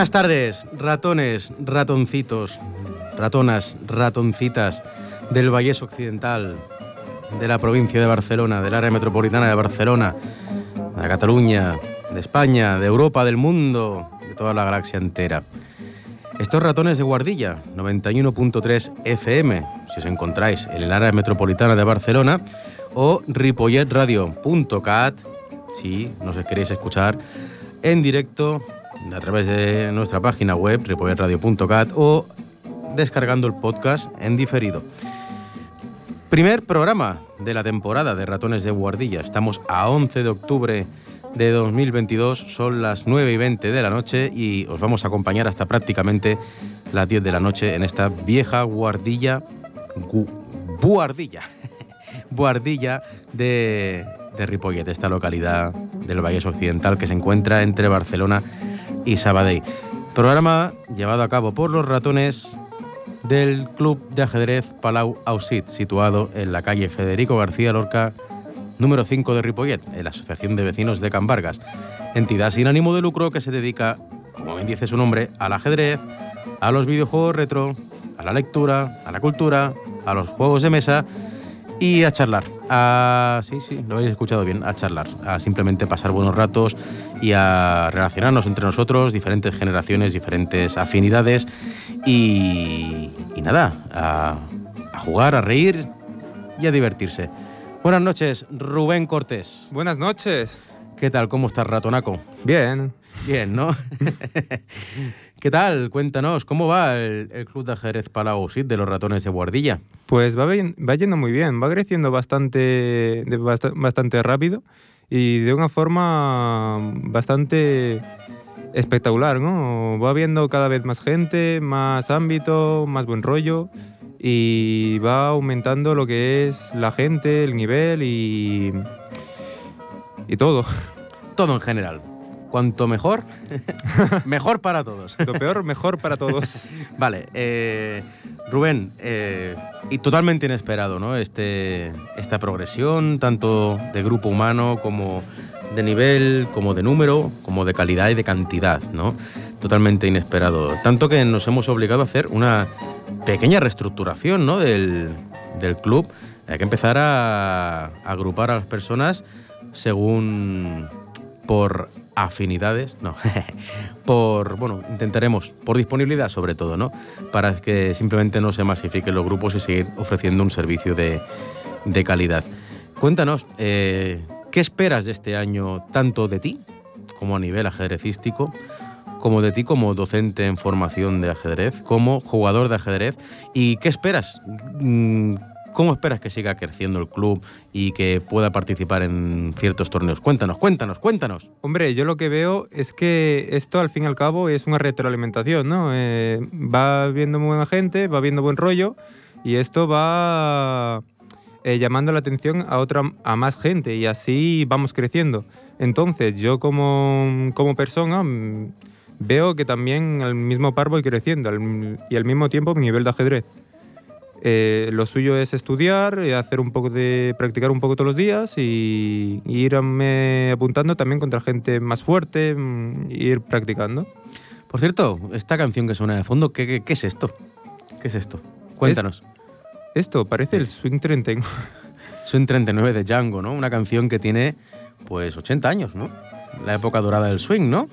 Buenas tardes, ratones, ratoncitos, ratonas, ratoncitas del Vallés Occidental, de la provincia de Barcelona, del área metropolitana de Barcelona, de Cataluña, de España, de Europa, del mundo, de toda la galaxia entera. Estos ratones de guardilla, 91.3 FM, si os encontráis en el área metropolitana de Barcelona, o ripolletradio.cat, si nos queréis escuchar en directo a través de nuestra página web, ripolletradio.cat, o descargando el podcast en diferido. Primer programa de la temporada de Ratones de Guardilla. Estamos a 11 de octubre de 2022, son las 9 y 20 de la noche y os vamos a acompañar hasta prácticamente las 10 de la noche en esta vieja guardilla, buardilla, buardilla de, de Ripollet, esta localidad del Valle Occidental que se encuentra entre Barcelona y Sabadell. Programa llevado a cabo por los ratones del Club de Ajedrez Palau Ausit, situado en la calle Federico García Lorca, número 5 de Ripollet, en la Asociación de Vecinos de Can Vargas, entidad sin ánimo de lucro que se dedica, como bien dice su nombre, al ajedrez, a los videojuegos retro, a la lectura, a la cultura, a los juegos de mesa y a charlar. A, sí, sí, lo habéis escuchado bien, a charlar, a simplemente pasar buenos ratos y a relacionarnos entre nosotros, diferentes generaciones, diferentes afinidades y, y nada, a, a jugar, a reír y a divertirse. Buenas noches, Rubén Cortés. Buenas noches. ¿Qué tal? ¿Cómo estás, ratonaco? Bien. Bien, ¿no? ¿Qué tal? Cuéntanos, ¿cómo va el, el Club de Ajedrez Palau Sit de los ratones de Guardilla? Pues va, bien- va yendo muy bien, va creciendo bastante, bastante rápido y de una forma bastante espectacular, ¿no? Va viendo cada vez más gente, más ámbito, más buen rollo y va aumentando lo que es la gente, el nivel y, y todo. Todo en general. Cuanto mejor, mejor para todos. Lo peor, mejor para todos. Vale, eh, Rubén, eh, y totalmente inesperado, ¿no? Este, esta progresión, tanto de grupo humano como de nivel, como de número, como de calidad y de cantidad, ¿no? Totalmente inesperado. Tanto que nos hemos obligado a hacer una pequeña reestructuración, ¿no? Del, del club. Hay que empezar a, a agrupar a las personas según por afinidades, no, por, bueno, intentaremos, por disponibilidad sobre todo, ¿no? Para que simplemente no se masifiquen los grupos y seguir ofreciendo un servicio de, de calidad. Cuéntanos, eh, ¿qué esperas de este año tanto de ti, como a nivel ajedrecístico, como de ti como docente en formación de ajedrez, como jugador de ajedrez? ¿Y qué esperas? ¿Cómo esperas que siga creciendo el club y que pueda participar en ciertos torneos? Cuéntanos, cuéntanos, cuéntanos. Hombre, yo lo que veo es que esto al fin y al cabo es una retroalimentación, ¿no? Eh, va viendo buena gente, va viendo buen rollo y esto va eh, llamando la atención a otra, a más gente y así vamos creciendo. Entonces, yo como, como persona mm, veo que también al mismo par voy creciendo al- y al mismo tiempo mi nivel de ajedrez. Eh, lo suyo es estudiar, eh, hacer un poco de practicar un poco todos los días y, y irme apuntando también contra gente más fuerte, mm, ir practicando. Por cierto, esta canción que suena de fondo, ¿qué, qué, qué es esto? ¿Qué es esto? Cuéntanos. Esto parece el Swing 31. Swing 39 de Django, ¿no? Una canción que tiene, pues, 80 años, ¿no? La época dorada del swing, ¿no?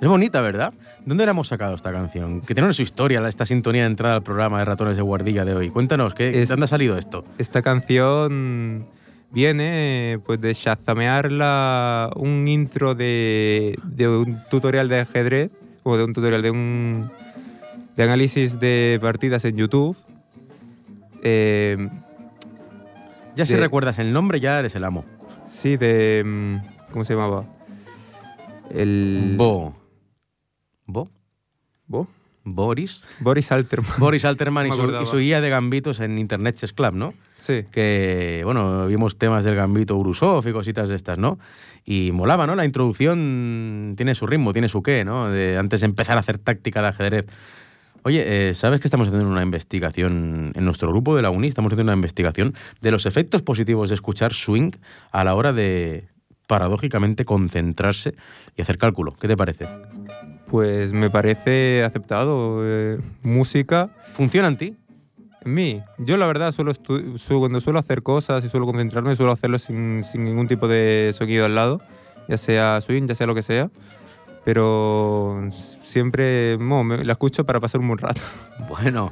Es bonita, ¿verdad? ¿Dónde la hemos sacado esta canción? Que tiene su historia, esta sintonía de entrada al programa de Ratones de Guardilla de hoy. Cuéntanos, ¿qué, Es- ¿de dónde ha salido esto? Esta canción viene pues de shazamear la- un intro de, de un tutorial de ajedrez o de un tutorial de un de análisis de partidas en YouTube. Eh, Ya si de- recuerdas el nombre, ya eres el amo. sí, de mm, ¿cómo se llamaba? El Bo. ¿Bo? Bo- Boris. Boris Alterman. Boris Alterman y su, acordaba. y su guía de gambitos en Internet Chess Club, ¿no? Sí. que, bueno, vimos temas del gambito Urusov y cositas de estas, ¿no? Y molaba, ¿no? La introducción tiene su ritmo, tiene su qué, ¿no? De, antes de empezar a hacer táctica de ajedrez. Oye, eh, ¿sabes que estamos haciendo una investigación en nuestro grupo de la UNI? Estamos haciendo una investigación de los efectos positivos de escuchar swing a la hora de, paradójicamente, concentrarse y hacer cálculo. ¿Qué te parece? Pues me parece aceptado. eh, música, ¿Funciona en ti? en mí. Yo la verdad, suelo su- cuando suelo hacer cosas y suelo concentrarme, suelo hacerlo sin, sin ningún tipo de sonido al lado, ya sea swing, ya sea lo que sea. Pero siempre me- la escucho para pasar un buen rato. Bueno,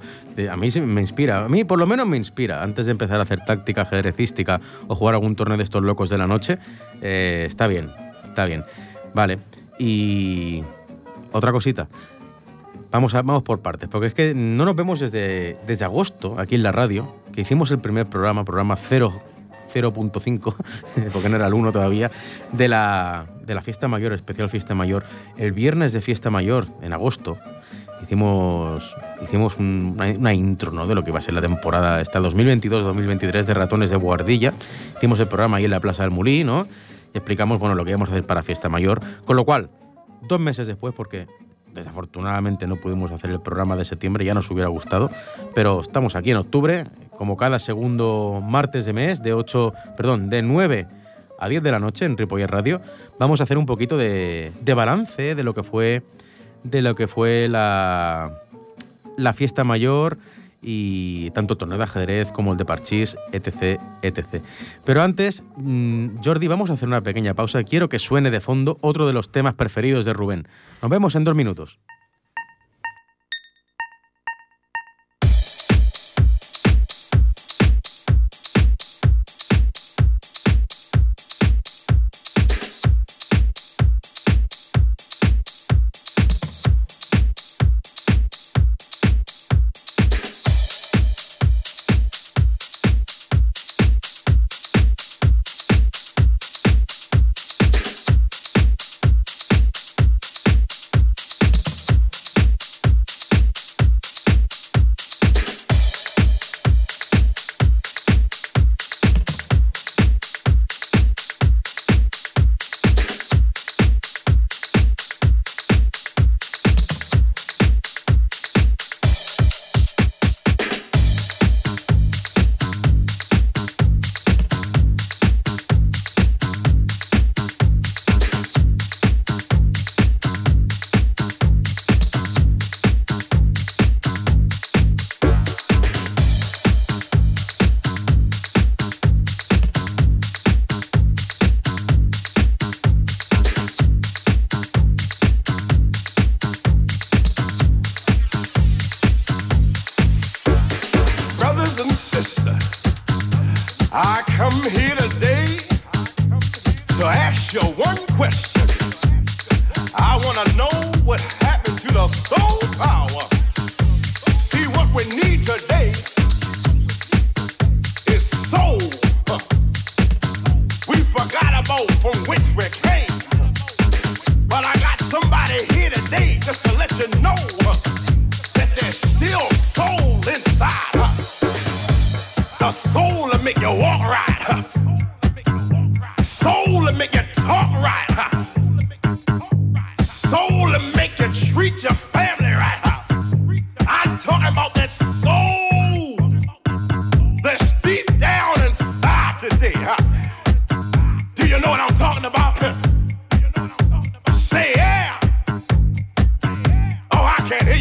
a mí sí me inspira. A mí por lo menos me inspira. Antes de empezar a hacer táctica ajedrecística o jugar algún torneo de estos locos de la noche, eh, está bien, está bien. Vale. Y otra cosita. Vamos, a, vamos por partes, porque es que no nos vemos desde, desde agosto aquí en la radio, que hicimos el primer programa, programa 0, 0.5, porque no era el 1 todavía, de la, de la fiesta mayor, especial fiesta mayor, el viernes de fiesta mayor, en agosto. Hicimos, hicimos un- una, intro ¿no? de lo que iba a ser la temporada esta 2022-2023 de Ratones de Guardilla. Hicimos el programa ahí en la Plaza del Mulí, ¿no? Y explicamos bueno, lo que íbamos a hacer para fiesta mayor. Con lo cual, dos meses después, porque desafortunadamente no pudimos hacer el programa de septiembre, ya nos hubiera gustado, pero estamos aquí en octubre, como cada segundo martes de mes, de 8, perdón, de 9 a 10 de la noche en Ripoller Radio, vamos a hacer un poquito de, de balance de lo que fue de lo que fue la, la fiesta mayor y tanto torneo de ajedrez como el de parchís, etc, etc. Pero antes, mm, Jordi, vamos a hacer una pequeña pausa. Quiero que suene de fondo otro de los temas preferidos de Rubén. Nos vemos en dos minutos.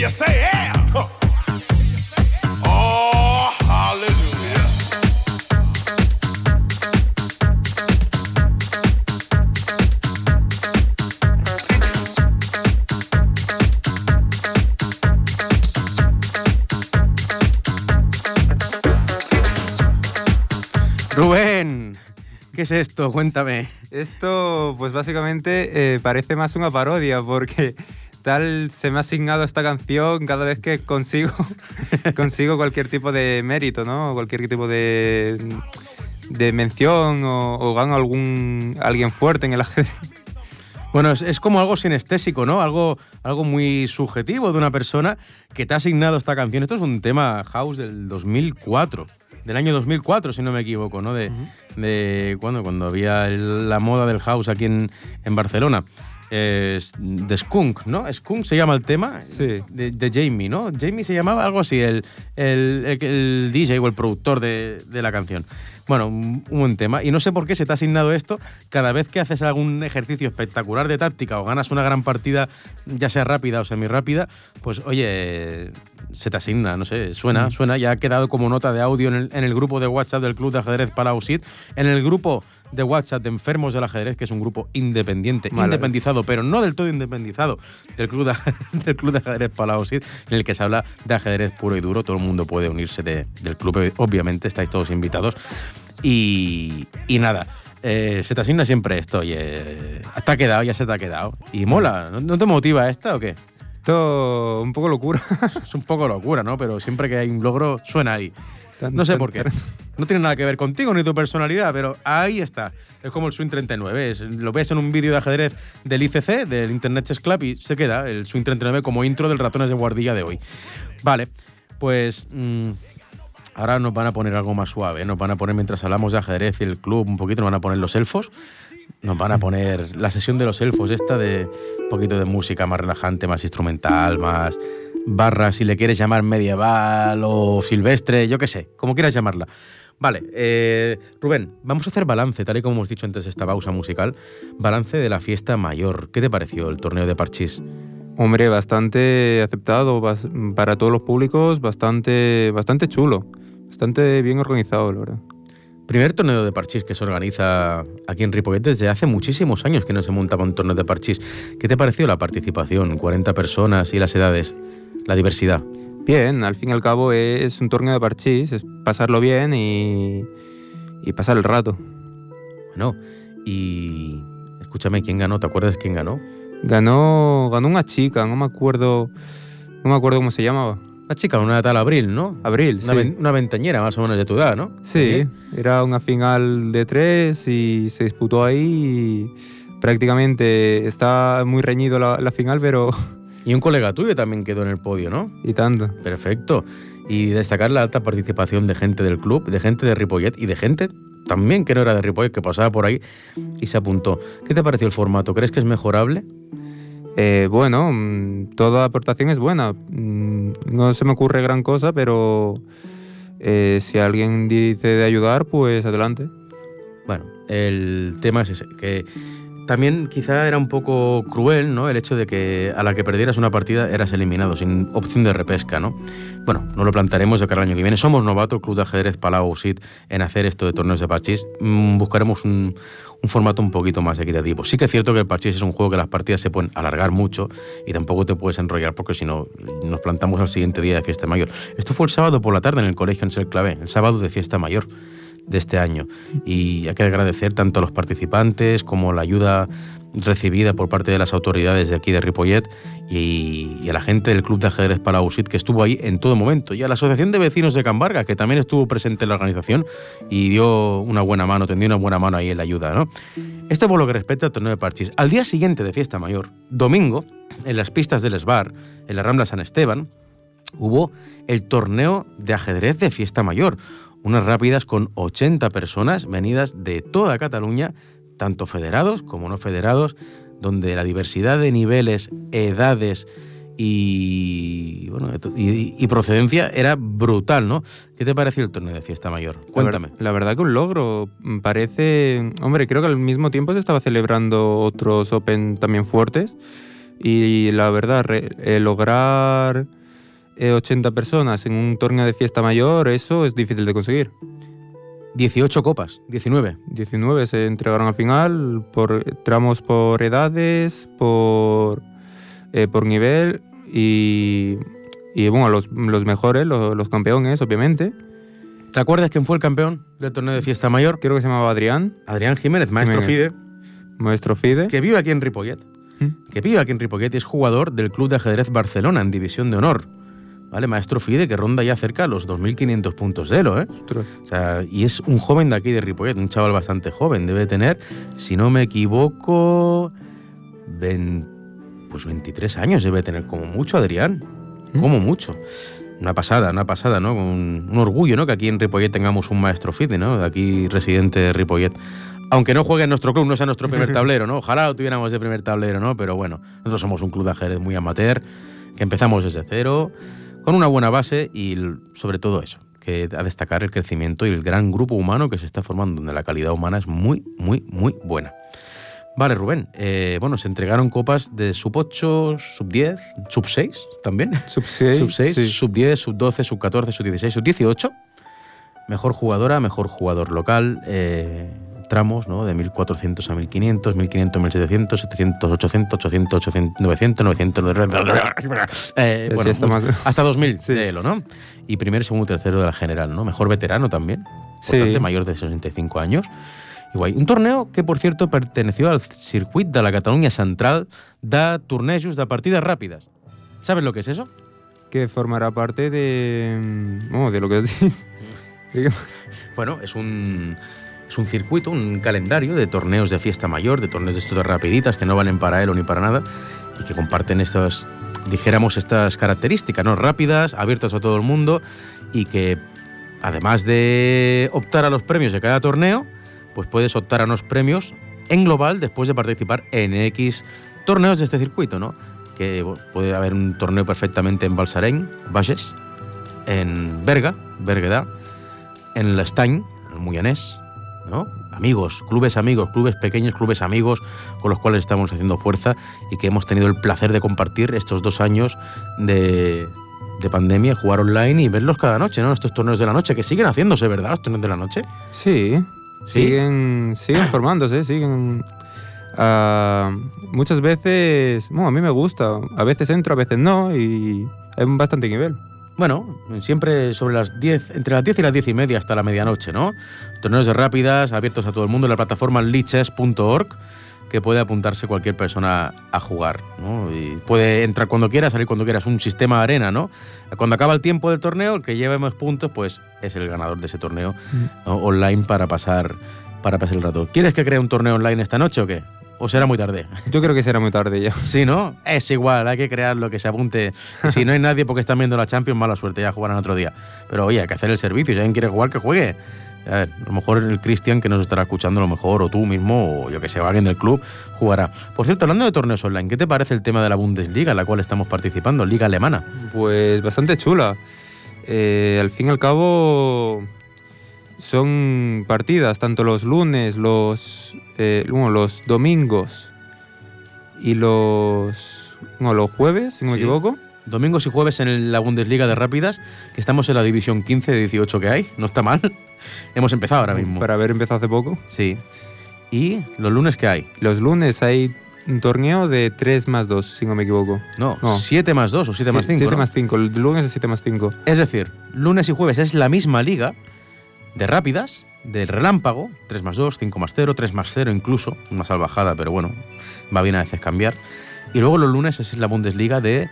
You say yeah. Huh. Oh. Rubén, ¿qué es esto? Cuéntame. Esto, pues básicamente eh, parece más una parodia porque tal se me ha asignado esta canción cada vez que consigo, consigo cualquier tipo de mérito, ¿no? Cualquier tipo de, de mención o, o gano algún alguien fuerte en el ajedrez. Bueno, es, es como algo sinestésico, ¿no? Algo, algo muy subjetivo de una persona que te ha asignado esta canción. Esto es un tema house del 2004, del año 2004, si no me equivoco, ¿no? De, de cuando, cuando había el- la moda del house aquí en, en Barcelona. Es de Skunk, ¿no? Skunk se llama el tema Sí. de, de Jamie, ¿no? Jamie se llamaba algo así, el, el, DJ o el productor de, de la canción. Bueno, un, buen tema. Y no sé por qué se te ha asignado esto. Cada vez que haces algún ejercicio espectacular de táctica o ganas una gran partida, ya sea rápida o semi-rápida, pues oye, se te asigna, no sé, suena, suena. Ya ha quedado como nota de audio en el, en el grupo de WhatsApp del Club de Ajedrez Palausit. En el grupo de WhatsApp de Enfermos del Ajedrez, que es un grupo independiente, independizado, pero no del todo independizado, del Club de, del club de Ajedrez Palausit, en el que se habla de ajedrez puro y duro. Todo el mundo puede unirse de- del club, obviamente, estáis todos invitados. Y, y nada, eh, se te asigna siempre esto, oye, te ha quedado, ya se te ha quedado. Y mola, ¿no, no te motiva esta o qué? Esto un poco locura. Es un poco locura, ¿no? Pero siempre que hay un logro, suena ahí. No sé por qué. No tiene nada que ver contigo ni tu personalidad, pero ahí está. Es como el Swing 39. es- lo ves en un vídeo de ajedrez del ICC, del Internet Chess Club, y se queda el Swing 39 como intro del Ratones de Guardilla de hoy. Vale, pues mm, ahora nos van a poner algo más suave. Nos van a poner, mientras hablamos de ajedrez y el club, un poquito, nos van a poner los elfos. Nos van a poner la sesión de los elfos, esta de un poquito de música más relajante, más instrumental, más barra, si le quieres llamar medieval o silvestre, yo qué sé, como quieras llamarla. Vale, eh, Rubén, vamos a hacer balance, tal y como hemos dicho antes de esta pausa musical, balance de la fiesta mayor. ¿Qué te pareció el torneo de Parchís? Hombre, bastante aceptado para todos los públicos, bastante, bastante chulo, bastante bien organizado, la verdad. Primer torneo de parchís que se organiza aquí en Ripollet desde hace muchísimos años que no se montaba un torneo de parchís. ¿Qué te pareció la participación? 40 personas y las edades, la diversidad. Bien, al fin y al cabo es un torneo de parchís, es pasarlo bien y, y pasar el rato. Bueno, y escúchame, ¿quién ganó? ¿Te acuerdas quién ganó? Ganó, ganó una chica, no me acuerdo, no me acuerdo cómo se llamaba. Una chica, una tal Abril, ¿no? Abril, Una, sí. ven- una ventañera más o menos de tu edad, ¿no? Sí, era una final de tres y se disputó ahí y prácticamente está muy reñido la, la final, pero Y un colega tuyo también quedó en el podio, ¿no? y tanto. Perfecto. Y destacar la alta participación de gente del club, de gente de Ripollet y de gente también que no era de Ripollet, que pasaba por ahí y se apuntó. ¿Qué te pareció el formato? ¿Crees que es mejorable? Eh, bueno, mm, toda aportación es buena. Mm, No se me ocurre gran cosa, pero eh, si alguien dice de ayudar, pues adelante. Bueno, el tema es ese, que también quizá era un poco cruel, ¿no? El hecho de que a la que perdieras una partida eras eliminado, sin opción de repesca, ¿no? Bueno, no lo plantaremos de cara al año que viene. Somos novato, el Club de Ajedrez Palau Sit, en hacer esto de torneos de parchís. Mm, buscaremos un, un formato un poquito más equitativo. Sí que es cierto que el parchís es un juego que las partidas se pueden alargar mucho y tampoco te puedes enrollar porque si no nos plantamos al siguiente día de fiesta mayor. Esto fue el sábado por la tarde en el colegio en Clavé, el sábado de fiesta mayor de este año. Y hay que agradecer tanto a los participantes como la ayuda recibida por parte de las autoridades de aquí de Ripollet y, a la gente del Club de Ajedrez Palausit que estuvo ahí en todo momento. Y a la Asociación de Vecinos de Cambarga, que también estuvo presente en la organización y dio una buena mano, tendió una buena mano ahí en la ayuda. ¿no? Esto por lo que respecta al torneo de parchís. Al día siguiente de Fiesta Mayor, domingo, en las pistas del Esbar, en la Rambla San Esteban, hubo el torneo de ajedrez de Fiesta Mayor. Unas rápidas con 80 personas venidas de toda Cataluña, tanto federados como no federados, donde la diversidad de niveles, edades y, bueno, y, y procedencia era brutal, ¿no? ¿Qué te pareció el torneo de Fiesta Mayor? La ver- Cuéntame. La, verdad que un logro. Parece. Hombre, creo que al mismo tiempo se estaba celebrando otros Open también fuertes. Y la verdad, re- eh, lograr eh, 80 personas en un torneo de fiesta mayor, eso es difícil de conseguir. 18 copas, 19. 19 se entregaron al final, por tramos por edades, por, eh, por nivel y, y bueno, los, los mejores, los, los campeones, obviamente. ¿Te acuerdas quién fue el campeón del torneo de Fiesta Mayor? Creo que se llamaba Adrián, Adrián Jiménez, maestro Jiménez. FIDE, maestro Fide. que vive aquí en Ripollet. ¿Mm? que vive aquí en Ripollet y es jugador del Club de Ajedrez Barcelona en División de Honor. ¿Vale? Maestro FIDE que ronda ya cerca los 2.500 puntos de Elo, ¿eh? O sea, y es un joven de aquí de Ripollet, un chaval bastante joven. Debe tener, si no me equivoco, pues 23 años debe tener, como mucho, Adrián. ¿Mm? Como mucho. Una pasada, una pasada, ¿no? Un, un orgullo, ¿no? Que aquí en Ripollet tengamos un maestro FIDE, ¿no? De aquí residente de Ripollet. Aunque no juegue en nuestro club, no sea nuestro primer tablero, ¿no? Ojalá lo tuviéramos de primer tablero, ¿no? Pero bueno, nosotros somos un club de ajedrez muy amateur, que empezamos desde cero, con una buena base y sobre todo eso, que a destacar el crecimiento y el gran grupo humano que se está formando, donde la calidad humana es muy, muy, muy buena. Vale, Rubén. eh, bueno, se entregaron copas de sub 8, sub 10, sub 6 también. Sub 6. Sub 6, sub 10, sub 12, sub 14, sub 16, sub 18. Mejor jugadora, mejor jugador local. eh, tramos, ¿no? De 1400 a 1500, 1500 a 1700, 700, 800, 800, 800, 900, 900, eh, Sí, bueno, está más- hasta 2000 Sí. de Elo, ¿no? Y primero, segundo tercero de la general, ¿no? Mejor veterano también, Sí. importante, mayor de 65 años. Y guai. Un torneo que, por cierto, perteneció al circuit de la Cataluña Central de tornejos de partidas rápidas. ¿Sabes lo que es eso? Que formará parte de. mm, oh, de lo que Bueno, es un, es un circuito, un calendario de torneos de fiesta mayor, de torneos de estos rapiditas que no valen para él o ni para nada y que comparten estas, dijéramos, estas características, ¿no? Rápidas, abiertas a todo el mundo y que además de optar a los premios de cada torneo, pues puedes optar a unos premios en global después de participar en X torneos de este circuito, ¿no? Que puede haber un torneo perfectamente en Balsareny, Bages, en Berga, Berguedà, en l'Estany, en el Moianès, ¿no? Amigos, clubes amigos, clubes pequeños, clubes amigos con los cuales estamos haciendo fuerza y que hemos tenido el placer de compartir estos dos años de, de pandemia, jugar online y verlos cada noche, ¿no? Estos torneos de la noche que siguen haciéndose, ¿verdad? Los torneos de la noche. Sí, Sí. siguen, siguen formándose, siguen. ah, muchas veces, bueno, a mí me gusta, a veces entro, a veces no, y hay bastante nivel. Bueno, siempre sobre las 10, entre las 10 y las 10 y media hasta la medianoche, ¿no? Torneos de rápidas abiertos a todo el mundo en la plataforma liches.org que puede apuntarse cualquier persona a jugar, ¿no? Y puede entrar cuando quiera, salir cuando quiera, es un sistema arena, ¿no? Cuando acaba el tiempo del torneo, el que lleve más puntos, pues es el ganador de ese torneo ¿no? online para pasar, para pasar el rato. ¿Quieres que cree un torneo online esta noche o qué? ¿O será muy tarde? Yo creo que será muy tarde ya. Sí, ¿no? Es igual, hay que crear lo que se apunte. Si no hay nadie porque están viendo la Champions, mala suerte, ya jugarán otro día. Pero oye, hay que hacer el servicio, si alguien quiere jugar, que juegue. A, ver, a lo mejor el Cristian que nos estará escuchando, a lo mejor, o tú mismo, o yo que sé, alguien del club, jugará. Por cierto, hablando de torneos online, ¿qué te parece el tema de la Bundesliga, en la cual estamos participando, Liga Alemana? Pues bastante chula. Eh, al fin y al cabo son partidas, tanto los lunes, los, eh, bueno, los domingos y los, no, los jueves, si no me Sí. equivoco. Domingos y jueves en la Bundesliga de Rápidas, que estamos en la división 15 de 18 que hay, no está mal. Hemos empezado ahora mismo. Para haber empezado hace poco. Sí. ¿Y los lunes qué hay? Los lunes hay un torneo de 3 más 2, si no me equivoco. No, No. 7 más 2 o 7 más 5. 7 más 5, el lunes es 7 más 5. Es decir, lunes y jueves es la misma liga de rápidas, del relámpago, 3 más 2, 5 más 0, 3 más 0 incluso, una salvajada, pero bueno, va bien a veces cambiar. Y luego los lunes es la Bundesliga de...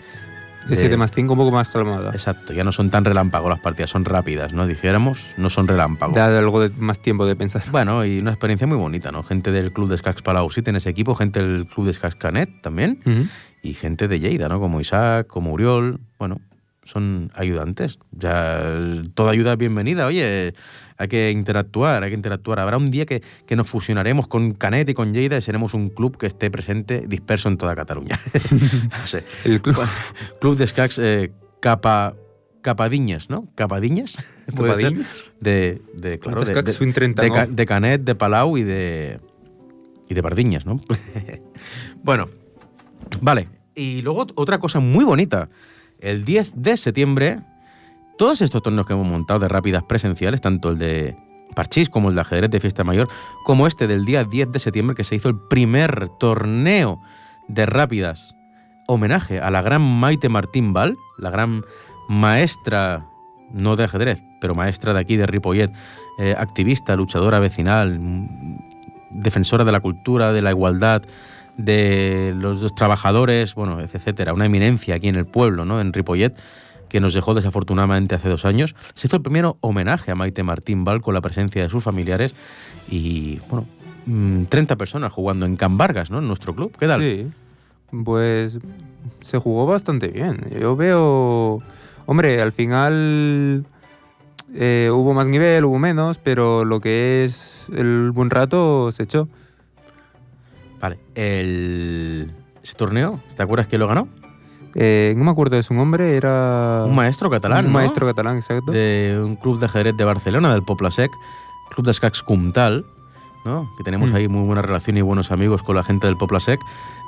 De de- 7 más 5 un poco más calmada. Exacto, ya no son tan relámpago las partidas, son rápidas, ¿no? Dijéramos, no son relámpago. Da algo de más tiempo de pensar. Bueno, y una experiencia muy bonita, ¿no? Gente del club de Escacs Palau sí tiene ese equipo, gente del club de Escacs Canet también, y gente de Lleida, ¿no? Como Isaac, como Uriol, bueno, son ayudantes. Ya toda ayuda es bienvenida. Oye, hay que interactuar, hay que interactuar. Habrá un día que, que nos fusionaremos con Canet y con Lleida y seremos un club que esté presente, disperso en toda Cataluña. no sé. El club. Club de Escacs eh, Capa, Capadiñas, ¿no? Capadiñas. Puede ser. Capadiñas. De, de, claro, de, Escacs de- Swing 30, de ¿no? Ca- de Canet, de Palau y de. y de Pardiñas, ¿no? bueno, vale. Y luego otra cosa muy bonita. El 10 de septiembre, todos estos torneos que hemos montado de rápidas presenciales, tanto el de Parchís como el de ajedrez de fiesta mayor, como este del día 10 de septiembre, que se hizo el primer torneo de rápidas homenaje a la gran Maite Martín Val, la gran maestra, no de ajedrez, pero maestra de aquí de Ripollet, eh, activista, luchadora vecinal, defensora de la cultura, de la igualdad, de los, los trabajadores, bueno, etcétera, una eminencia aquí en el pueblo, ¿no? En Ripollet, que nos dejó desafortunadamente hace dos años. Se hizo el primero homenaje a Maite Martín Val con la presencia de sus familiares y, bueno, mm, 30 personas jugando en Can Vargas, ¿no? En nuestro club. ¿Qué tal? Sí. Pues se jugó bastante bien. Yo veo. Hombre, al final eh, hubo más nivel, hubo menos, pero lo que es el buen rato se echó. Vale. El... Ese torneo, ¿te acuerdas quién lo ganó? Eh, no me acuerdo de su nombre, era... Un maestro catalán, Un ¿no? maestro catalán, exacto. de un club de ajedrez de Barcelona, del Poplasec, club d'escacs Comtal, ¿no? que tenemos Mm. ahí muy buena relación y buenos amigos con la gente del Poplasec,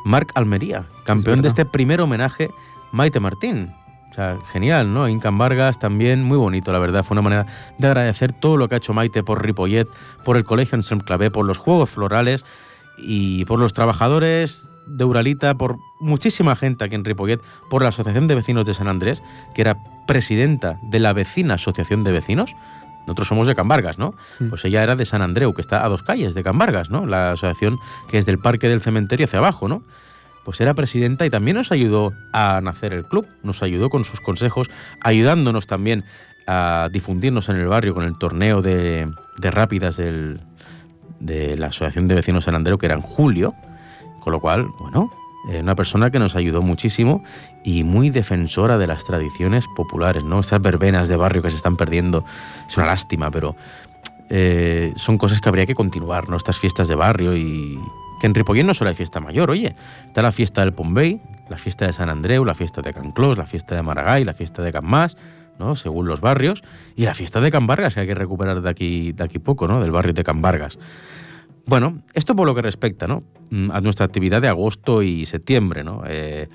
Marc Almería, campeón de este primer homenaje, Maite Martín. O sea, genial, ¿no? Incan Vargas también, muy bonito, la verdad. Fue una manera de agradecer todo lo que ha hecho Maite por Ripollet, por el Colegio Anselm Clavé, por los Juegos Florales y por los trabajadores de Uralita, por muchísima gente aquí en Ripollet, por la Asociación de Vecinos de San Andrés, que era presidenta de la vecina Asociación de Vecinos. Nosotros somos de Can Vargas, ¿no? Mm. Pues ella era de San Andreu, que está a dos calles de Can Vargas, ¿no? La asociación que es del Parque del Cementerio hacia abajo, ¿no? Pues era presidenta y también nos ayudó a nacer el club, nos ayudó con sus consejos, ayudándonos también a difundirnos en el barrio con el torneo de, de rápidas del- de la Asociación de Vecinos San Andreu, que era en julio, con lo cual, bueno, eh, una persona que nos ayudó muchísimo y muy defensora de las tradiciones populares, ¿no? Estas verbenas de barrio que se están perdiendo, es una lástima, pero eh, son cosas que habría que continuar, ¿no? Estas fiestas de barrio y que en Ripollén no solo hay fiesta mayor, oye, está la fiesta del Pombey, la fiesta de San Andreu, la fiesta de Can Clos, la fiesta de Maragall, la fiesta de Can Mas, ¿no? Según los barrios, y la fiesta de Can Vargas, que hay que recuperar de aquí, de aquí poco, ¿no? Del barrio de Can Vargas. Bueno, esto por lo que respecta, ¿no? Mm, A nuestra actividad de agosto y septiembre, ¿no? Eh,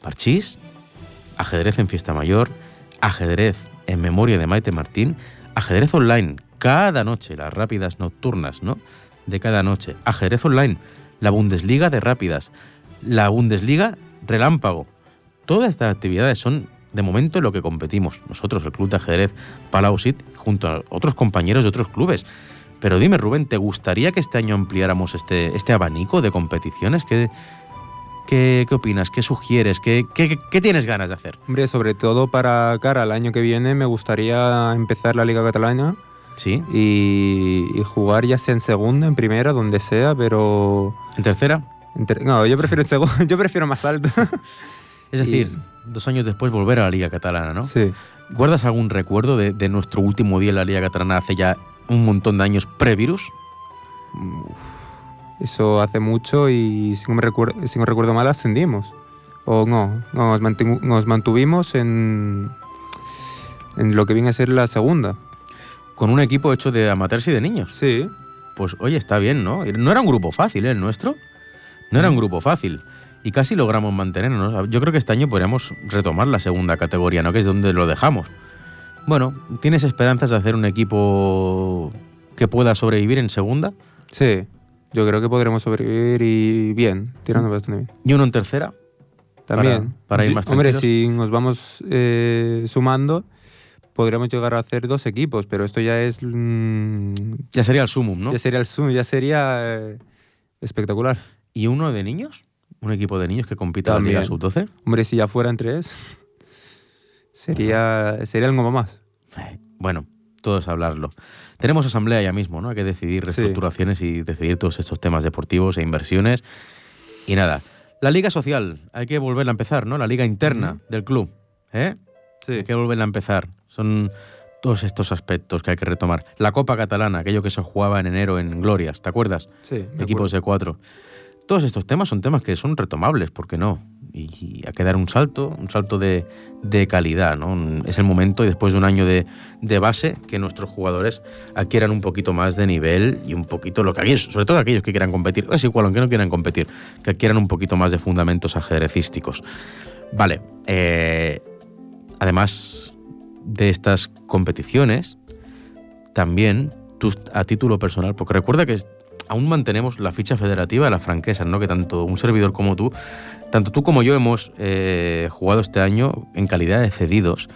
parchís, ajedrez en fiesta mayor, ajedrez en memoria de Maite Martín, ajedrez online cada noche, las rápidas nocturnas, ¿no? De cada noche, ajedrez online, la Bundesliga de rápidas, la Bundesliga relámpago. Todas estas actividades son de momento en lo que competimos nosotros, el club de ajedrez junto a otros compañeros de otros clubes. Pero dime, Rubén, ¿te gustaría que este año ampliáramos este, este abanico de competiciones? ¿Qué, qué, qué opinas? ¿Qué sugieres? ¿Qué, qué, qué tienes ganas de hacer? Hombre, sobre todo para cara al año que viene me gustaría empezar la Liga Catalana ¿Sí? y, y jugar ya sea en segunda, en primera, donde sea, pero... ¿En tercera? en ter- No, yo prefiero en segundo, yo prefiero más alto. Es Y- decir, dos años después volver a la Liga Catalana, ¿no? Sí. ¿Guardas algún recuerdo de, de nuestro último día en la Liga Catalana hace ya un montón de años pre-virus? Eso hace mucho y si no, me recuerdo, si no recuerdo mal ascendimos. O no, no, nos, nos mantuvimos en, en lo que viene a ser la segunda. Con un equipo hecho de amateurs y de niños. Sí. Pues oye, está bien, ¿no? No era un grupo fácil, ¿eh? El nuestro. No era un grupo fácil. Y casi logramos mantenernos. Yo creo que este año podríamos retomar la segunda categoría, ¿no? Que es donde lo dejamos. Bueno, ¿tienes esperanzas de hacer un equipo que pueda sobrevivir en segunda? Sí. Yo creo que podremos sobrevivir y bien, tirando bastante bien. ¿Y uno en tercera? También. para ir más Hombre, tranquilos. si nos vamos eh, sumando, podríamos llegar a hacer dos equipos, pero esto ya es. mm, Ya sería el sumum, ¿no? Ya sería el zoom, ya sería eh, espectacular. ¿Y uno de niños? ¿Un equipo de niños que compita en la Liga También. Sub-12? Hombre, si ya fueran tres, sería, sería algo más. Bueno, todo es hablarlo. Tenemos asamblea ya mismo, ¿no? Hay que decidir Sí. reestructuraciones y decidir todos estos temas deportivos e inversiones. Y nada, la liga social, hay que volverla a empezar, ¿no? La liga interna del club, ¿eh? Hay que volverla a empezar. Son todos estos aspectos que hay que retomar. La Copa Catalana, aquello que se jugaba en enero en Glorias, ¿te acuerdas? Sí, Equipos de cuatro. Todos estos temas son temas que son retomables, ¿por qué no? Y hay que dar un salto, un salto de, de calidad, ¿no? Es el momento, y después de un año de, de base, que nuestros jugadores adquieran un poquito más de nivel y un poquito lo que aquellos, sobre todo aquellos que quieran competir, es igual, aunque no quieran competir, que adquieran un poquito más de fundamentos ajedrecísticos. Vale, eh, además de estas competiciones, también tú, a título personal, porque recuerda que aún mantenemos la ficha federativa de las franquesas, ¿no? Que tanto un servidor como tú, tanto tú como yo hemos eh, jugado este año en calidad de cedidos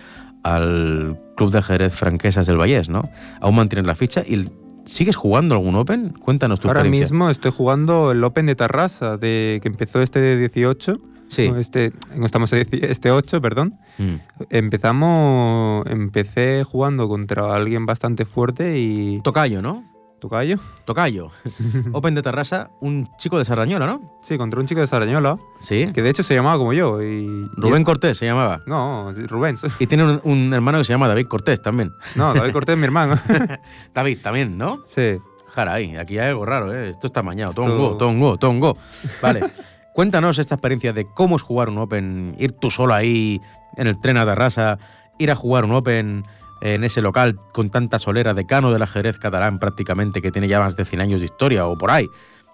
al Club de Ajedrez Franquesas del Vallés, ¿no? Aún mantienes la ficha y ¿sigues jugando algún Open? Cuéntanos tu Ahora experiencia. mismo estoy jugando el Open de Tarrasa, de, que empezó este de 18. Sí. No, este, estamos este 8, perdón. Mm. Empezamos, empecé jugando contra alguien bastante fuerte y... Tocayo, ¿no? ¿Tocayo? Tocayo. Open de Tarrasa, un chico de Sardañola, ¿no? Sí, contra un chico de Sarañola, Sí. que de hecho se llamaba como yo. Y, Rubén Cortés se llamaba. No, Rubén. Y tiene un, un hermano que se llama David Cortés también. No, David Cortés es mi hermano. David también, ¿no? sí. Jaray, aquí hay algo raro, ¿eh? Esto está mañado. Esto- Tongo, tongo, tongo. Vale. Cuéntanos esta experiencia de cómo es jugar un Open, ir tú solo ahí en el tren a Darrasa, ir a jugar un Open en ese local con tanta solera, decano del ajedrez catalán prácticamente, que tiene ya más de 100 años de historia o por ahí,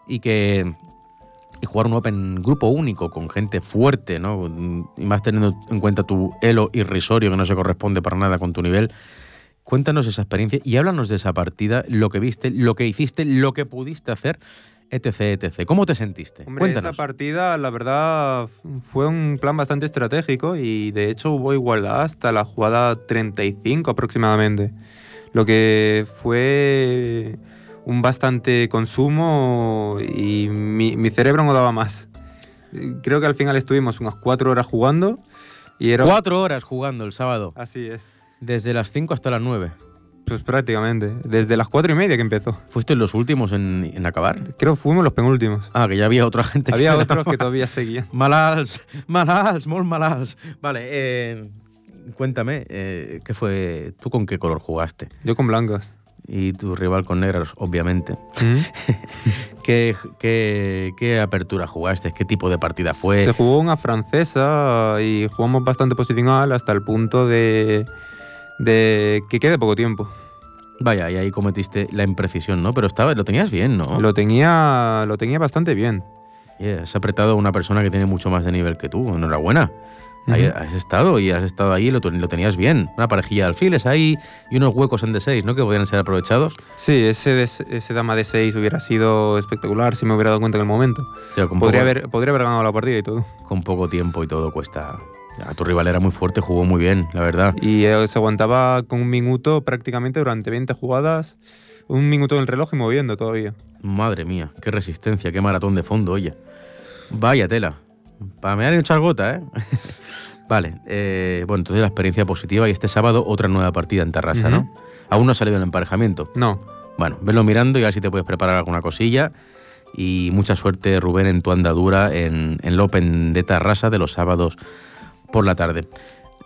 y que y jugar un Open grupo único con gente fuerte, ¿no? Y más teniendo en cuenta tu elo irrisorio que no se corresponde para nada con tu nivel. Cuéntanos esa experiencia y háblanos de esa partida, lo que viste, lo que hiciste, lo que pudiste hacer, etc, etc. ¿Cómo te sentiste? Hombre, Cuéntanos. esa partida, la verdad, fue un plan bastante estratégico y de hecho hubo igualdad hasta la jugada 35 aproximadamente. Lo que fue un bastante consumo y mi, mi cerebro no daba más. Creo que al final estuvimos unas cuatro horas jugando y era... Cuatro horas jugando el sábado, Así es. desde las 5 hasta las 9. Pues prácticamente. Desde las cuatro y media que empezó. ¿Fuiste los últimos en, en acabar? Creo que fuimos los penúltimos. Ah, que ya había otra gente Había que otros que todavía seguían. Malals, malals, molt malals. Vale, eh, cuéntame, eh, ¿qué fue? ¿Tú con qué color jugaste? Yo con blancas. Y tu rival con negros, obviamente. ¿Mm? ¿Qué, qué, qué apertura jugaste? ¿Qué tipo de partida fue? Se jugó una francesa y jugamos bastante posicional hasta el punto de, de que quede poco tiempo. Vaya, y ahí cometiste la imprecisión, ¿no? Pero estaba, lo tenías bien, ¿no? Lo tenía, lo tenía bastante bien. Y has apretado a una persona que tiene mucho más de nivel que tú. Enhorabuena. Has estado y has estado ahí y lo, lo tenías bien. Una parejilla de alfiles ahí y unos huecos en D6, ¿no? Que podían ser aprovechados. Sí, ese, ese dama de 6 hubiera sido espectacular si me hubiera dado cuenta en el momento. O sea, con Podría poco- haber, podría haber ganado la partida y todo. con poco tiempo y todo cuesta. Tu rival era muy fuerte, jugó muy bien, la verdad. Y eh, se aguantaba con un minuto prácticamente durante 20 jugadas. Un minuto en el reloj y moviendo todavía. Madre mía, qué resistencia, qué maratón de fondo, oye. Vaya tela. Para me un chargota, ¿eh? vale, eh, bueno, entonces la experiencia positiva y este sábado otra nueva partida en Terrassa, ¿no? Ujú. Aún no ha salido el emparejamiento. No, Bueno, venlo mirando y a ver si te puedes preparar alguna cosilla. Y mucha suerte, Rubén, en tu andadura en, en el Open de Tarrasa de los sábados por la tarde.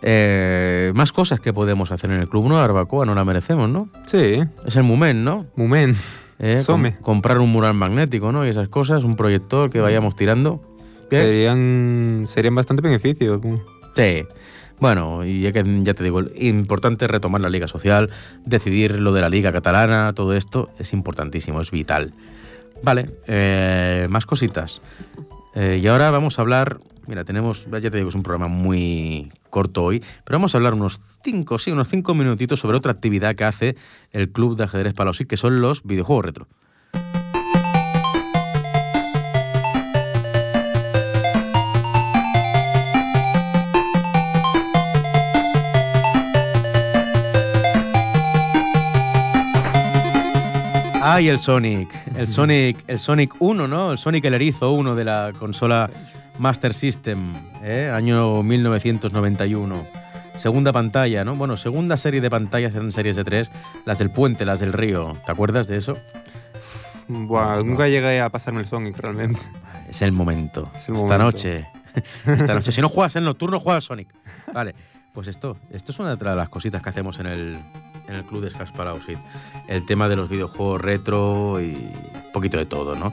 Eh, más cosas que podemos hacer en el club, ¿no? Barbacoa, no la merecemos, ¿no? sí, Es el moment, ¿no? Mumen. Eh, com- Some. comprar un mural magnético, ¿no? Y esas cosas, un proyector que vayamos tirando. Serían, serían bastante beneficios. Sí. Bueno, y ya, que, ya te digo, importante retomar la liga social, decidir lo de la liga catalana, todo esto es importantísimo, es vital. Vale, eh, más cositas. Eh, y ahora vamos a hablar, mira, tenemos, ya te digo, es un programa muy corto hoy, pero vamos a hablar unos cinco, sí, unos cinco minutitos sobre otra actividad que hace el Club de Ajedrez Palausit, que son los videojuegos retro. Ay, el Sonic. El Sonic, el Sonic 1, ¿no? El Sonic el Erizo 1 de la consola Master System, ¿eh? año 1991. Segunda pantalla, ¿no? Bueno, segunda serie de pantallas eran series de tres, las del puente, las del río. ¿Te acuerdas de eso? Buah, nunca llegué a pasarme el Sonic realmente. Es el momento. Es el Esta momento. noche. Esta noche. Si no juegas en nocturno, juegas Sonic. Vale. Pues esto, esto es una de las cositas que hacemos en el, en el club de Scars. El tema de los videojuegos retro y un poquito de todo, ¿no?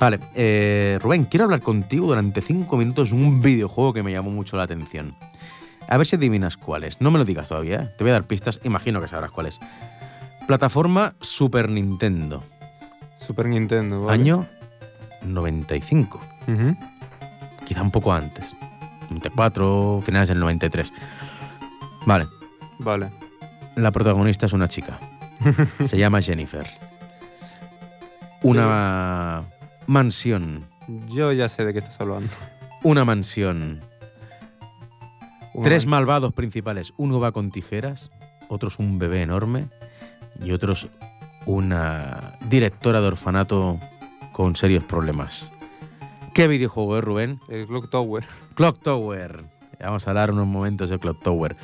Vale, eh, Rubén, quiero hablar contigo durante cinco minutos de un videojuego que me llamó mucho la atención. A ver si adivinas cuál es. No me lo digas todavía, ¿eh? te voy a dar pistas, imagino que sabrás cuál es. Plataforma Super Nintendo, Super Nintendo. ¿vale? año 95. Ujú. quizá un poco antes. 94, finales del 93. Vale, Vale. La protagonista es una chica. Se llama Jennifer. Una mansión. Yo ya sé de qué estás hablando. Una mansión. Una Tres malvados principales. Uno va con tijeras, otros un bebé enorme y otros una directora de orfanato con serios problemas. ¿Qué videojuego es, Rubén? El Clock Tower. Clock Tower. Vamos a hablar unos momentos de Clock Tower.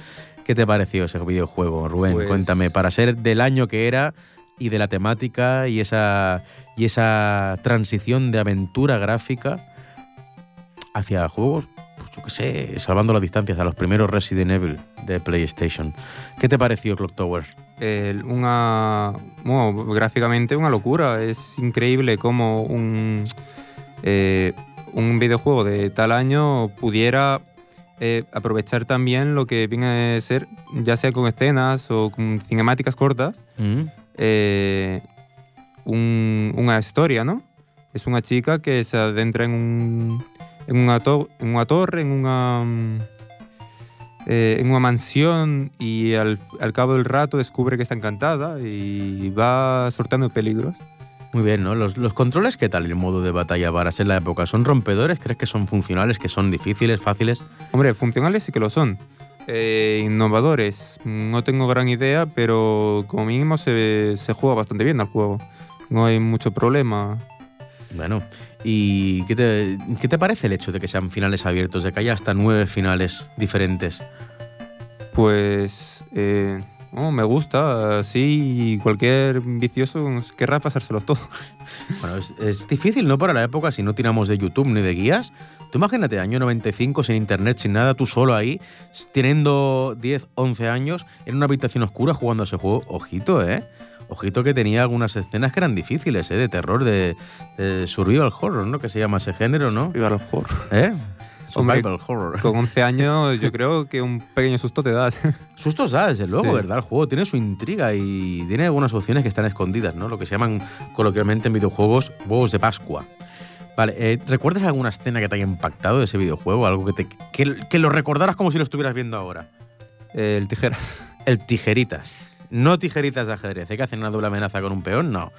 ¿Qué te pareció ese videojuego, Rubén? Pues- Cuéntame, para ser del año que era y de la temática y esa, y esa transición de aventura gráfica hacia juegos, pues yo qué sé, salvando las distancias a los primeros Resident Evil de PlayStation. ¿Qué te pareció Clock Tower? Una. Bueno, gráficamente una locura. Es increíble cómo un. eh, un videojuego de tal año pudiera eh, aprovechar también lo que viene a ser, ya sea con escenas o con cinemáticas cortas, Mm. eh, un- una historia, ¿no? Es una chica que se adentra en, un, en, una, to- en una torre, en una, mm, eh, en una mansión y al, al cabo del rato descubre que está encantada y va sorteando peligros. Muy bien, ¿no? Los, los controles, ¿qué tal el modo de batalla varas en la época? ¿Son rompedores? ¿Crees que son funcionales? ¿Que son difíciles, fáciles? Hombre, funcionales sí que lo son. Eh, innovadores, no tengo gran idea, pero como mínimo se, se juega bastante bien al juego. No hay mucho problema. Bueno, ¿y qué te, qué te parece el hecho de que sean finales abiertos, de que haya hasta nueve finales diferentes? Pues eh, oh, me gusta, sí, cualquier vicioso querrá pasárselos todos. Bueno, es, es difícil, ¿no? Para la época, si no tiramos de YouTube ni de guías. Tú imagínate, año 95, sin internet, sin nada, tú solo ahí, teniendo 10, 11 años, en una habitación oscura jugando a ese juego. Ojito, ¿eh? Ojito que tenía algunas escenas que eran difíciles, ¿eh? De terror, de, de survival horror, ¿no? Que se llama ese género, ¿no? Viva el horror. ¿Eh? Survival horror. Con 11 años yo creo que un pequeño susto te das. Sustos da, desde luego, Sí. ¿verdad? El juego tiene su intriga y tiene algunas opciones que están escondidas, ¿no? Lo que se llaman coloquialmente en videojuegos huevos de Pascua. Vale, eh, ¿recuerdas alguna escena que te haya impactado de ese videojuego? Algo que, te, que, que lo recordaras como si lo estuvieras viendo ahora. El tijera. El tijeritas. No tijeritas de ajedrez, ¿eh? que hacen una doble amenaza con un peón, no.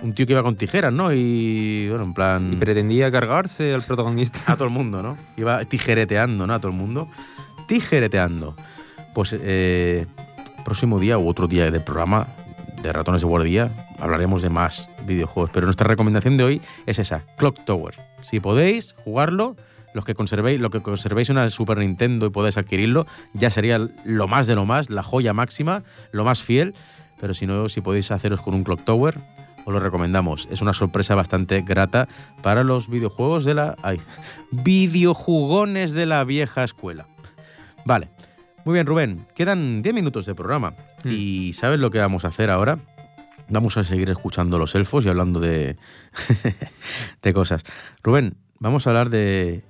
Un tío que iba con tijeras, ¿no? Y, bueno, en plan... Y pretendía cargarse al protagonista. a todo el mundo, ¿no? Iba tijereteando, ¿no? A todo el mundo. Tijereteando. Pues eh, próximo día u otro día del programa de Ratones de Guardia hablaremos de más videojuegos. Pero nuestra recomendación de hoy es esa, Clock Tower. Si podéis jugarlo, los que conservéis, lo que conservéis una Super Nintendo y podéis adquirirlo, ya sería lo más de lo más, la joya máxima, lo más fiel. Pero si no, si podéis haceros con un Clock Tower, os lo recomendamos. Es una sorpresa bastante grata para los videojuegos de la. Ay, videojugones de la vieja escuela. Vale. Muy bien, Rubén. Quedan 10 minutos de programa. Mm. ¿Y sabes lo que vamos a hacer ahora? Vamos a seguir escuchando los elfos y hablando de, de cosas. Rubén, vamos a hablar de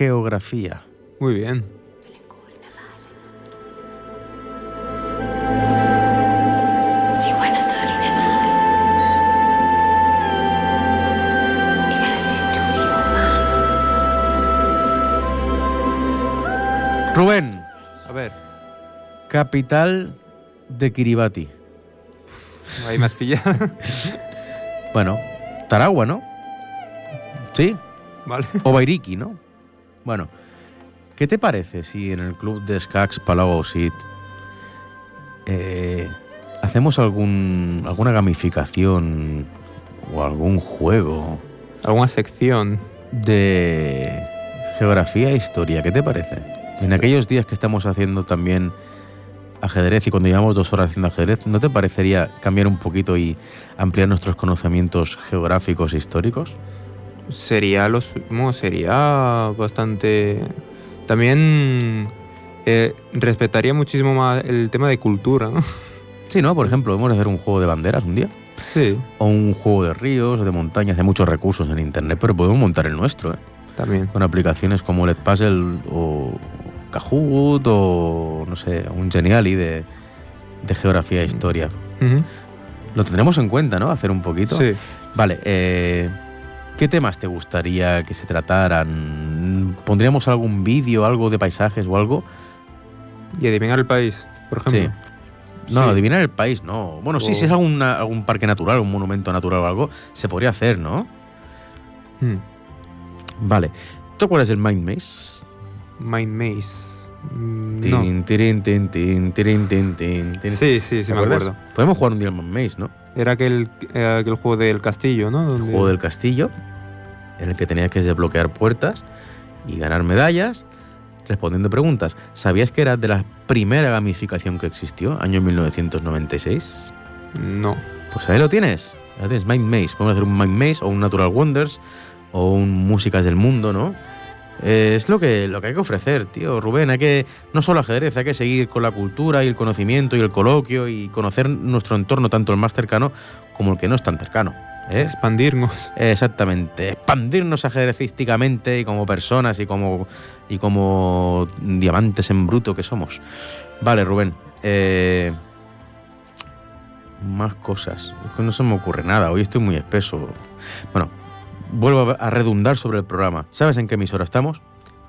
geografía. Muy bien. Rubén, a ver, capital de Kiribati. Ahí me has pillado. bueno, Taragua, ¿no? Sí. Vale. O Bairiki, ¿no? Bueno, ¿qué te parece si en el club de Skax Palau Ausit eh, hacemos algún, alguna gamificación o algún juego Alguna sección. de geografía e historia? ¿Qué te parece? En aquellos días que estamos haciendo también ajedrez y cuando llevamos dos horas haciendo ajedrez, ¿no te parecería cambiar un poquito y ampliar nuestros conocimientos geográficos e históricos? Sería los sería bastante también eh, respetaría muchísimo más el tema de cultura, ¿no? Sí, ¿no? Por ejemplo, de hacer un juego de banderas un día. Sí, O un juego de ríos o de montañas. Hay muchos recursos en internet, pero podemos montar el nuestro, ¿eh? también. Con aplicaciones como Let Puzzle o Kahoot o, no sé, un Geniali de, de geografía e historia. Lo tendremos en cuenta, ¿no? Hacer un poquito. Sí. Vale, eh, ¿qué temas te gustaría que se trataran? ¿Pondríamos algún vídeo, algo de paisajes o algo? Y adivinar el país, por ejemplo. No, Sí. adivinar el país, no. Bueno, sí, O- si es algún, algún parque natural, un monumento natural o algo, se podría hacer, ¿no? Hmm. Vale. ¿Tú acuerdas del Mind Maze? Mind Maze. No. Tin, tin, tin. Sí, sí, sí, ¿Te me acuerdo. Podemos jugar un día al Mind Maze, ¿no? Era aquel, eh, aquel juego del castillo, ¿no? El juego del castillo, en el que tenías que desbloquear puertas y ganar medallas respondiendo preguntas. ¿Sabías que era de la primera gamificación que existió, año 1996? No. Pues ahí lo tienes. Ahí tienes Mind Maze. Podemos hacer un Mind Maze o un Natural Wonders o un Músicas del Mundo, ¿no? Eh, Es lo que, lo que hay que ofrecer, tío. Rubén, hay que, no solo ajedrez, hay que seguir con la cultura y el conocimiento y el coloquio y conocer nuestro entorno, tanto el más cercano como el que no es tan cercano. ¿Eh? Expandirnos. Exactamente, expandirnos ajedrecísticamente y como personas y como, y como diamantes en bruto que somos. Vale, Rubén. eh, más cosas. Es que no se me ocurre nada. Hoy estoy muy espeso. Bueno, vuelvo a redundar sobre el programa. ¿Sabes en qué emisora estamos?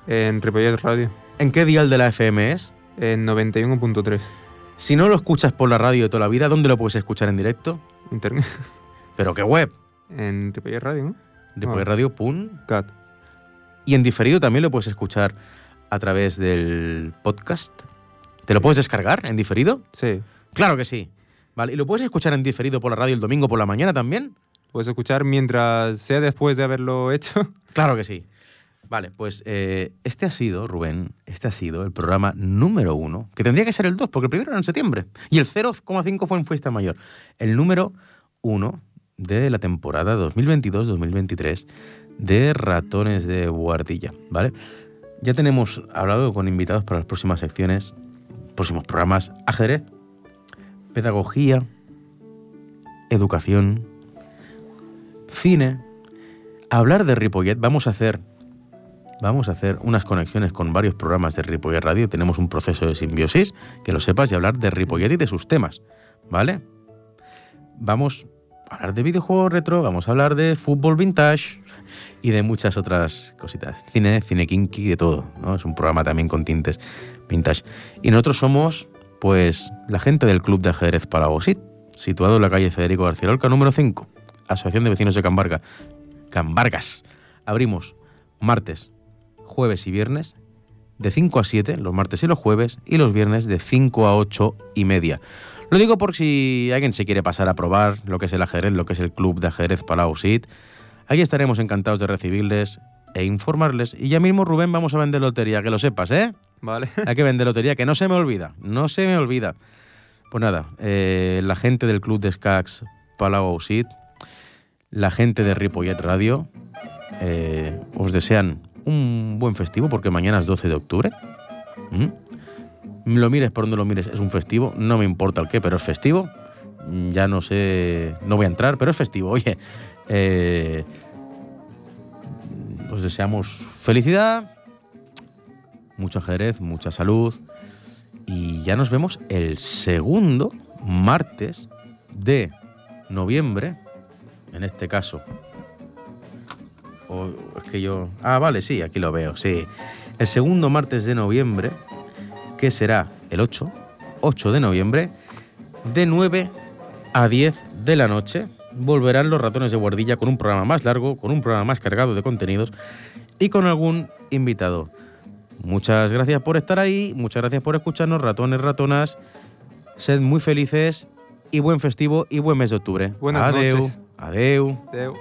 En Ripollet Radio. ¿En qué dial de la FM es? En 91.3. Si no lo escuchas por la radio de toda la vida, ¿dónde lo puedes escuchar en directo? Internet. ¿Pero qué web? En Ripollet Radio, ¿no? Cat. Y en diferido también lo puedes escuchar a través del podcast. ¿Te lo puedes descargar en diferido? Sí. Claro que sí. Vale, ¿y lo puedes escuchar en diferido por la radio el domingo por la mañana también? Puedes escuchar mientras sea después de haberlo hecho. Claro que sí. Vale, pues eh, este ha sido, Rubén, este ha sido el programa número uno, que tendría que ser el 2, porque el primero era en septiembre, y el 0,5 fue en Fiesta Mayor. El número uno de la temporada 2022-2023 de Ratones de Guardilla, ¿vale? Ya tenemos hablado con invitados para las próximas secciones, próximos programas, ajedrez, pedagogía, educación, cine, hablar de Ripollet, vamos a hacer vamos a hacer unas conexiones con varios programas de Ripollet Radio, tenemos un proceso de simbiosis, que lo sepas y hablar de Ripollet y de sus temas, ¿vale? Vamos hablar de videojuegos retro, vamos a hablar de fútbol vintage y de muchas otras cositas, cine, cine kinky, de todo. Es un programa también con tintes vintage. Y nosotros somos pues la gente del Club de Ajedrez Palagosit, situado en la calle Federico García Lorca número 5, Asociación de Vecinos de Cambarga. Cambargas. Abrimos martes, jueves y viernes de 5 a 7, los martes y los jueves, y los viernes de 5 a 8 y media. Lo digo por si alguien se quiere pasar a probar lo que es el ajedrez, lo que es el Club de Ajedrez Palau Sit. Aquí estaremos encantados de recibirles e informarles. Y ya mismo, Rubén, vamos a vender lotería, que lo sepas, ¿eh? Vale. Hay que vender lotería, que no se me olvida, no se me olvida. Pues nada, eh, la gente del club de Skax Palau Ausit, la gente de Ripollet Radio, eh, os desean un buen festivo porque mañana es 12 de octubre. ¿Mm? Lo mires por donde lo mires, es un festivo, no me importa el qué, pero es festivo. Mm, Ya no sé, no voy a entrar, pero es festivo. Oye, eh, os deseamos felicidad, mucho ajedrez, mucha salud. Y ya nos vemos el segundo martes de noviembre. En este caso. O es que yo. Ah, vale, sí, aquí lo veo, sí. El segundo martes de noviembre, que será el 8, 8 de noviembre, de 9 a 10 de la noche, volverán los ratones de guardilla con un programa más largo, con un programa más cargado de contenidos y con algún invitado. Muchas gracias por estar ahí, muchas gracias por escucharnos, ratones, ratonas. Sed muy felices y buen festivo y buen mes de octubre. Buenas Adeu, noches. Adeu. Adeu.